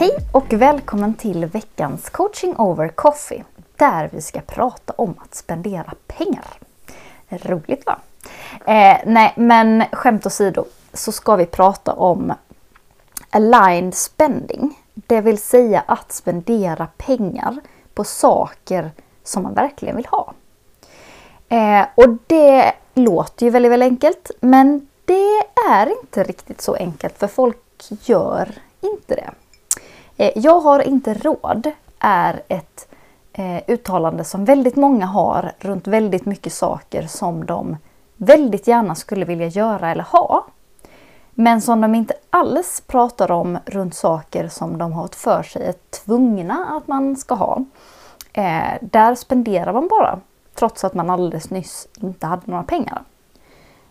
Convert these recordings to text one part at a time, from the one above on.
Hej och välkommen till veckans coaching over coffee där vi ska prata om att spendera pengar. Roligt va? Eh, nej, men skämt åsido så ska vi prata om aligned spending. Det vill säga att spendera pengar på saker som man verkligen vill ha. Eh, och det låter ju väldigt, väldigt enkelt men det är inte riktigt så enkelt för folk gör inte det. Eh, jag har inte råd är ett eh, uttalande som väldigt många har runt väldigt mycket saker som de väldigt gärna skulle vilja göra eller ha. Men som de inte alls pratar om runt saker som de har för sig är tvungna att man ska ha. Eh, där spenderar man bara trots att man alldeles nyss inte hade några pengar.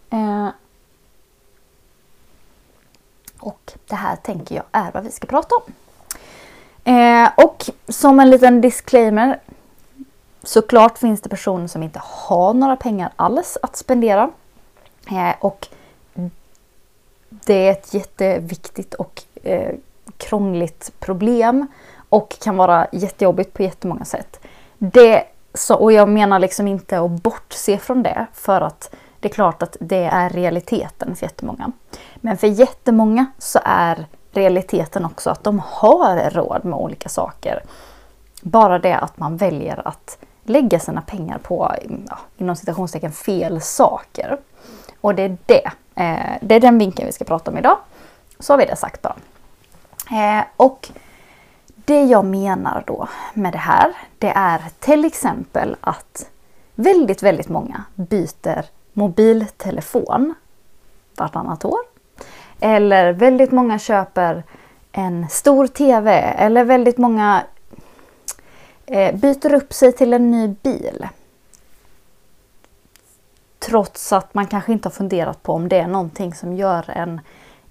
Eh, och det här tänker jag är vad vi ska prata om. Eh, och som en liten disclaimer. Såklart finns det personer som inte har några pengar alls att spendera. Eh, och det är ett jätteviktigt och eh, krångligt problem och kan vara jättejobbigt på jättemånga sätt. Det, så, och jag menar liksom inte att bortse från det för att det är klart att det är realiteten för jättemånga. Men för jättemånga så är realiteten också att de har råd med olika saker. Bara det att man väljer att lägga sina pengar på ja, inom citationstecken fel saker. Och det är det. Eh, det är den vinkeln vi ska prata om idag. Så har vi det sagt bara. Eh, och det jag menar då med det här, det är till exempel att väldigt, väldigt många byter mobiltelefon vartannat år. Eller väldigt många köper en stor TV eller väldigt många eh, byter upp sig till en ny bil. Trots att man kanske inte har funderat på om det är någonting som gör en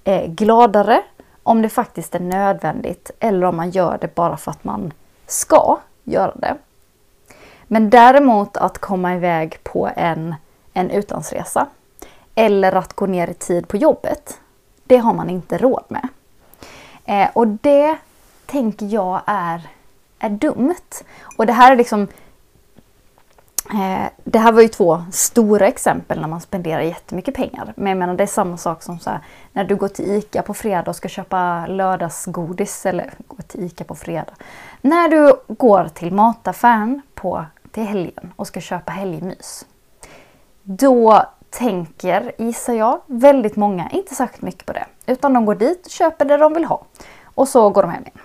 eh, gladare, om det faktiskt är nödvändigt eller om man gör det bara för att man ska göra det. Men däremot att komma iväg på en, en utlandsresa eller att gå ner i tid på jobbet, det har man inte råd med. Eh, och det tänker jag är, är dumt. Och det här är liksom eh, det här var ju två stora exempel när man spenderar jättemycket pengar. Men jag menar det är samma sak som så här, när du går till ICA på fredag och ska köpa lördagsgodis. Eller gå till ICA på fredag. När du går till mataffären på, till helgen och ska köpa helgmys. Då tänker, gissar jag, väldigt många inte särskilt mycket på det. Utan de går dit och köper det de vill ha. Och så går de hem igen.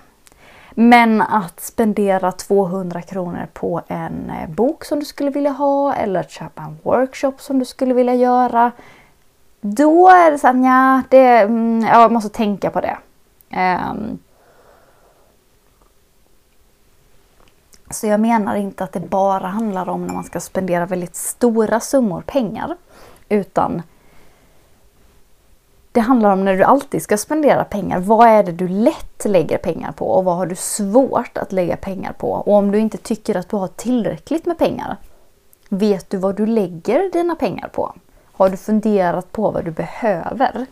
Men att spendera 200 kronor på en eh, bok som du skulle vilja ha eller att köpa en workshop som du skulle vilja göra. Då är det såhär, mm, ja, det, jag måste tänka på det. Um, så jag menar inte att det bara handlar om när man ska spendera väldigt stora summor pengar. Utan det handlar om när du alltid ska spendera pengar. Vad är det du lätt lägger pengar på och vad har du svårt att lägga pengar på? Och om du inte tycker att du har tillräckligt med pengar, vet du vad du lägger dina pengar på? Har du funderat på vad du behöver?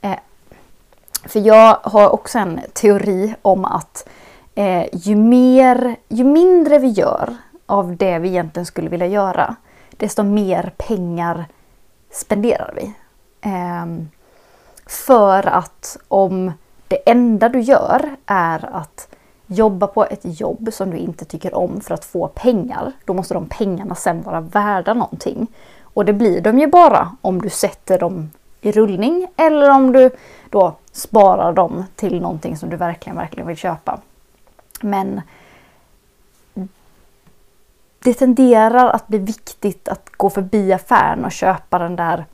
Eh, för jag har också en teori om att eh, ju, mer, ju mindre vi gör av det vi egentligen skulle vilja göra, desto mer pengar spenderar vi. Eh, för att om det enda du gör är att jobba på ett jobb som du inte tycker om för att få pengar, då måste de pengarna sen vara värda någonting. Och det blir de ju bara om du sätter dem i rullning eller om du då sparar dem till någonting som du verkligen, verkligen vill köpa. Men det tenderar att bli viktigt att gå förbi affären och köpa den där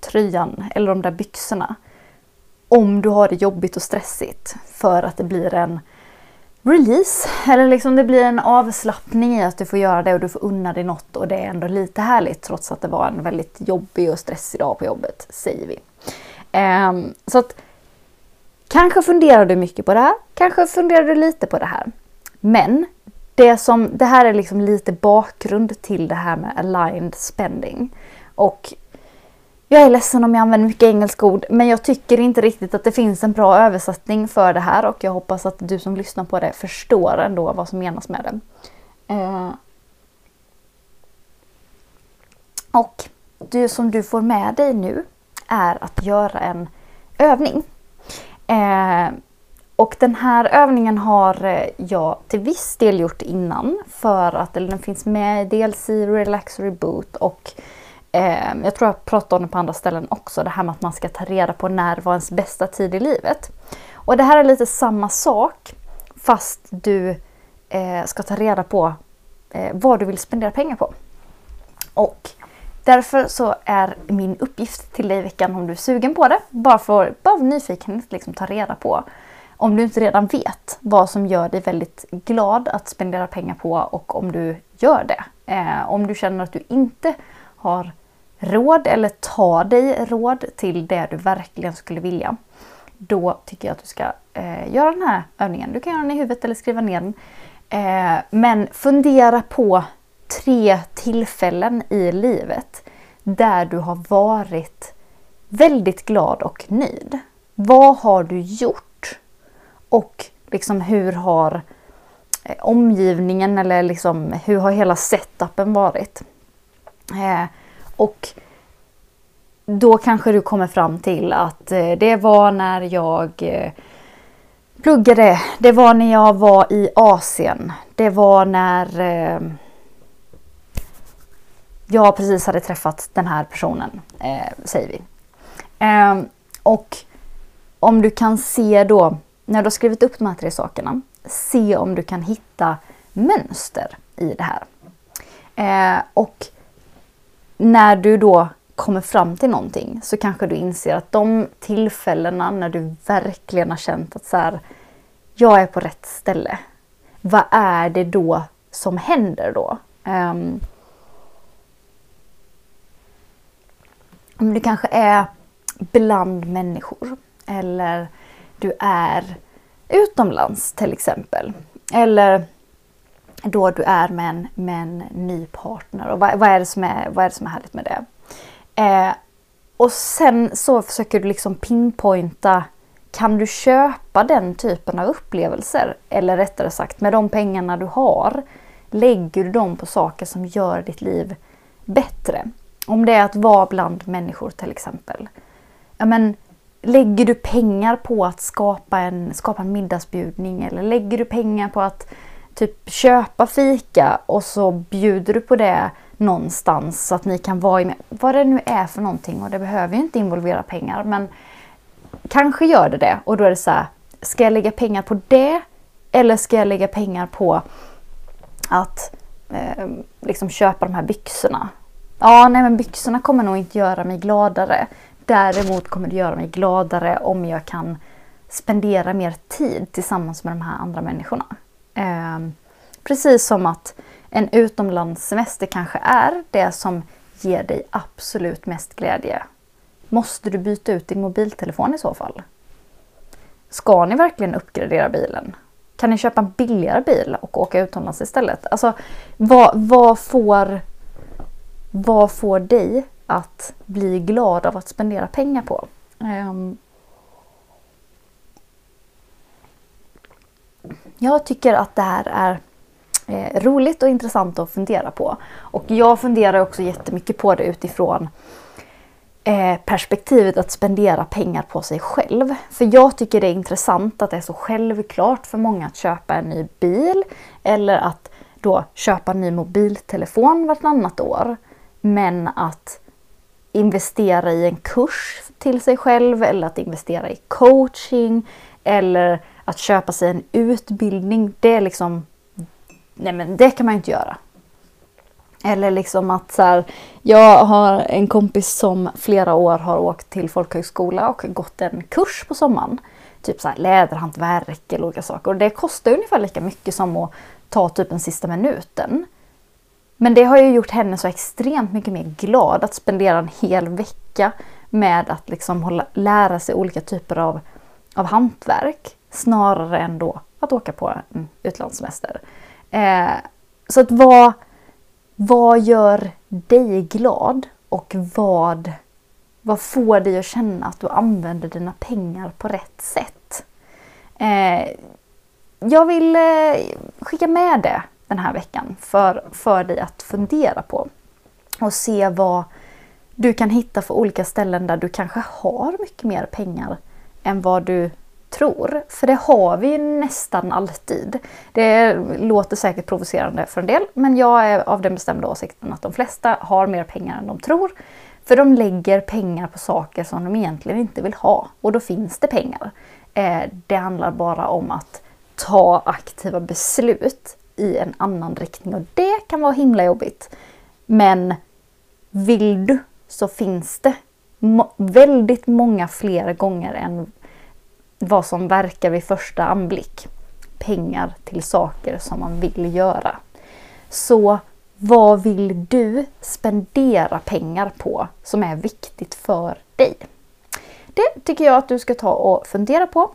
tröjan eller de där byxorna. Om du har det jobbigt och stressigt för att det blir en release. Eller liksom det blir en avslappning i att du får göra det och du får unna dig något och det är ändå lite härligt trots att det var en väldigt jobbig och stressig dag på jobbet, säger vi. Um, så att kanske funderar du mycket på det här, kanske funderar du lite på det här. Men det, som, det här är liksom lite bakgrund till det här med aligned spending. Och jag är ledsen om jag använder mycket engelska ord, men jag tycker inte riktigt att det finns en bra översättning för det här och jag hoppas att du som lyssnar på det förstår ändå vad som menas med det. Eh, och det som du får med dig nu är att göra en övning. Eh, och den här övningen har eh, jag till viss del gjort innan för att eller den finns med dels i Relax Reboot och eh, jag tror jag pratade om det på andra ställen också, det här med att man ska ta reda på när var ens bästa tid i livet. Och det här är lite samma sak fast du eh, ska ta reda på eh, vad du vill spendera pengar på. Och därför så är min uppgift till dig i veckan om du är sugen på det, bara för bara nyfikenhet liksom ta reda på om du inte redan vet vad som gör dig väldigt glad att spendera pengar på och om du gör det. Eh, om du känner att du inte har råd eller tar dig råd till det du verkligen skulle vilja. Då tycker jag att du ska eh, göra den här övningen. Du kan göra den i huvudet eller skriva ner den. Eh, men fundera på tre tillfällen i livet där du har varit väldigt glad och nöjd. Vad har du gjort? Och liksom hur har eh, omgivningen eller liksom hur har hela setupen varit? Eh, och då kanske du kommer fram till att eh, det var när jag eh, pluggade, det var när jag var i Asien, det var när eh, jag precis hade träffat den här personen, eh, säger vi. Eh, och om du kan se då, när du har skrivit upp de här tre sakerna, se om du kan hitta mönster i det här. Eh, och när du då kommer fram till någonting så kanske du inser att de tillfällena när du verkligen har känt att så här, jag är på rätt ställe. Vad är det då som händer då? Um, om du kanske är bland människor eller du är utomlands till exempel. Eller då du är med en, med en ny partner. Och vad, vad, är det som är, vad är det som är härligt med det? Eh, och sen så försöker du liksom pinpointa kan du köpa den typen av upplevelser? Eller rättare sagt, med de pengarna du har, lägger du dem på saker som gör ditt liv bättre? Om det är att vara bland människor till exempel. Ja, men, lägger du pengar på att skapa en, skapa en middagsbjudning eller lägger du pengar på att typ köpa fika och så bjuder du på det någonstans så att ni kan vara med. Vad det nu är för någonting och det behöver ju inte involvera pengar men kanske gör det det och då är det så här, ska jag lägga pengar på det eller ska jag lägga pengar på att eh, liksom köpa de här byxorna? Ja, nej men byxorna kommer nog inte göra mig gladare. Däremot kommer det göra mig gladare om jag kan spendera mer tid tillsammans med de här andra människorna. Eh, precis som att en utomlandssemester kanske är det som ger dig absolut mest glädje. Måste du byta ut din mobiltelefon i så fall? Ska ni verkligen uppgradera bilen? Kan ni köpa en billigare bil och åka utomlands istället? Alltså, vad, vad, får, vad får dig att bli glad av att spendera pengar på? Um, jag tycker att det här är eh, roligt och intressant att fundera på. Och jag funderar också jättemycket på det utifrån eh, perspektivet att spendera pengar på sig själv. För jag tycker det är intressant att det är så självklart för många att köpa en ny bil eller att då köpa en ny mobiltelefon vartannat år. Men att investera i en kurs till sig själv eller att investera i coaching eller att köpa sig en utbildning. Det är liksom nej men det kan man ju inte göra. Eller liksom att så här, jag har en kompis som flera år har åkt till folkhögskola och gått en kurs på sommaren. typ så här läderhantverk eller olika saker. Och det kostar ungefär lika mycket som att ta typ en sista minuten. Men det har ju gjort henne så extremt mycket mer glad att spendera en hel vecka med att liksom hålla, lära sig olika typer av, av hantverk snarare än då att åka på en utlandssemester. Eh, så att vad, vad gör dig glad och vad, vad får dig att känna att du använder dina pengar på rätt sätt? Eh, jag vill eh, skicka med det den här veckan för, för dig att fundera på och se vad du kan hitta för olika ställen där du kanske har mycket mer pengar än vad du tror. För det har vi ju nästan alltid. Det låter säkert provocerande för en del men jag är av den bestämda åsikten att de flesta har mer pengar än de tror. För de lägger pengar på saker som de egentligen inte vill ha och då finns det pengar. Eh, det handlar bara om att ta aktiva beslut i en annan riktning och det kan vara himla jobbigt. Men vill du så finns det väldigt många fler gånger än vad som verkar vid första anblick. Pengar till saker som man vill göra. Så vad vill du spendera pengar på som är viktigt för dig? Det tycker jag att du ska ta och fundera på.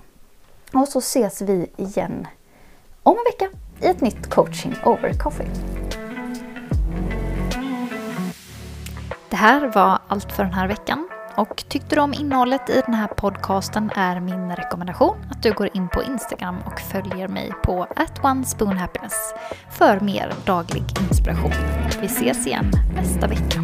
Och så ses vi igen om en vecka i ett nytt coaching over coffee. Det här var allt för den här veckan. Och tyckte du om innehållet i den här podcasten är min rekommendation att du går in på Instagram och följer mig på @onespoonhappiness för mer daglig inspiration. Vi ses igen nästa vecka.